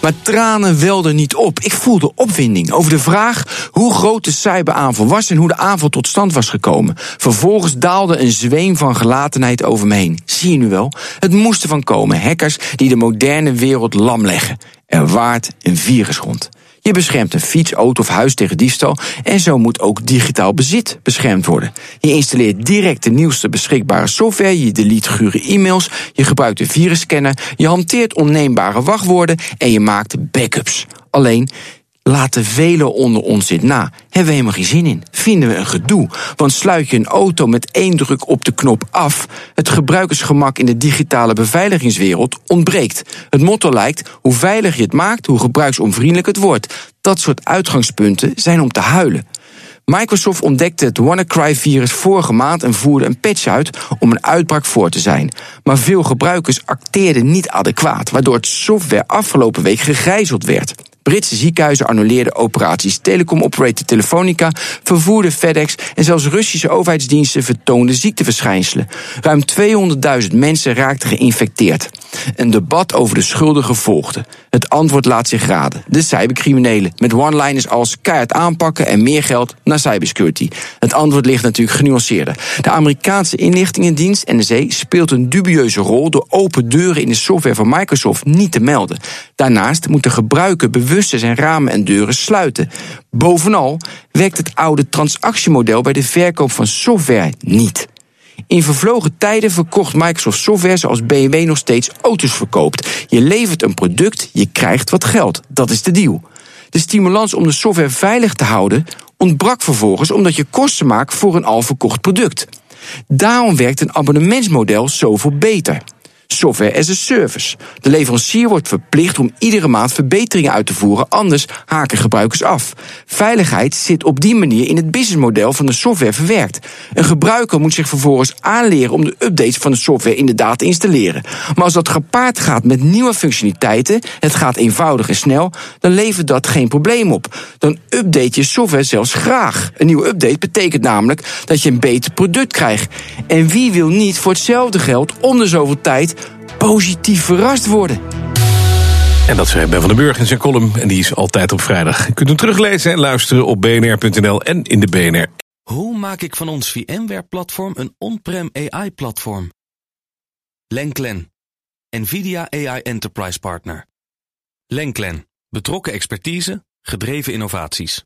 maar tranen welden niet op. Ik voelde opwinding over de vraag hoe groot de cyberaanval was en hoe de aanval tot stand was gekomen. Vervolgens daalde een zweem van gelatenheid over me heen. Zie je nu wel? Het moest ervan komen. Hackers die de moderne wereld lam leggen. Er waart een virus rond. Je beschermt een fiets, auto of huis tegen diefstal en zo moet ook digitaal bezit beschermd worden. Je installeert direct de nieuwste beschikbare software, je delete gure e-mails, je gebruikt een virusscanner, je hanteert onneembare wachtwoorden en je maakt backups. Alleen, laten velen onder ons dit na. Hebben we helemaal geen zin in. Vinden we een gedoe. Want sluit je een auto met één druk op de knop af, het gebruikersgemak in de digitale beveiligingswereld ontbreekt. Het motto lijkt: hoe veilig je het maakt, hoe gebruiksonvriendelijk het wordt. Dat soort uitgangspunten zijn om te huilen. Microsoft ontdekte het WannaCry-virus vorige maand en voerde een patch uit om een uitbraak voor te zijn. Maar veel gebruikers acteerden niet adequaat, waardoor het software afgelopen week gegijzeld werd. Britse ziekenhuizen annuleerden operaties. Telecom operator Telefonica vervoerde FedEx en zelfs Russische overheidsdiensten vertoonden ziekteverschijnselen. Ruim 200.000 mensen raakten geïnfecteerd. Een debat over de schuldigen volgde. Het antwoord laat zich raden. De cybercriminelen. Met one-liners als keihard aanpakken en meer geld naar cybersecurity. Het antwoord ligt natuurlijk genuanceerder. De Amerikaanse inlichtingendienst NSA speelt een dubieuze rol door open deuren in de software van Microsoft niet te melden. Daarnaast moet de gebruiker bewust zijn ramen en deuren sluiten. Bovenal werkt het oude transactiemodel bij de verkoop van software niet. In vervlogen tijden verkocht Microsoft software zoals BMW nog steeds auto's verkoopt. Je levert een product, je krijgt wat geld. Dat is de deal. De stimulans om de software veilig te houden ontbrak vervolgens omdat je kosten maakt voor een al verkocht product. Daarom werkt een abonnementsmodel zoveel beter software as a service. De leverancier wordt verplicht om iedere maand verbeteringen uit te voeren, anders haken gebruikers af. Veiligheid zit op die manier in het businessmodel van de software verwerkt. Een gebruiker moet zich vervolgens aanleren om de updates van de software inderdaad te installeren. Maar als dat gepaard gaat met nieuwe functionaliteiten, het gaat eenvoudig en snel, dan levert dat geen probleem op. Dan update je software zelfs graag. Een nieuwe update betekent namelijk dat je een beter product krijgt. En wie wil niet voor hetzelfde geld om de zoveel tijd positief verrast worden. En dat zei Ben van den Burg in zijn column. En die is altijd op vrijdag. Je kunt hem teruglezen en luisteren op bnr.nl en in de BNR. Hoe maak ik van ons VMware-platform een on-prem AI-platform? Lenklen, NVIDIA AI Enterprise Partner. Lenklen, betrokken expertise, gedreven innovaties.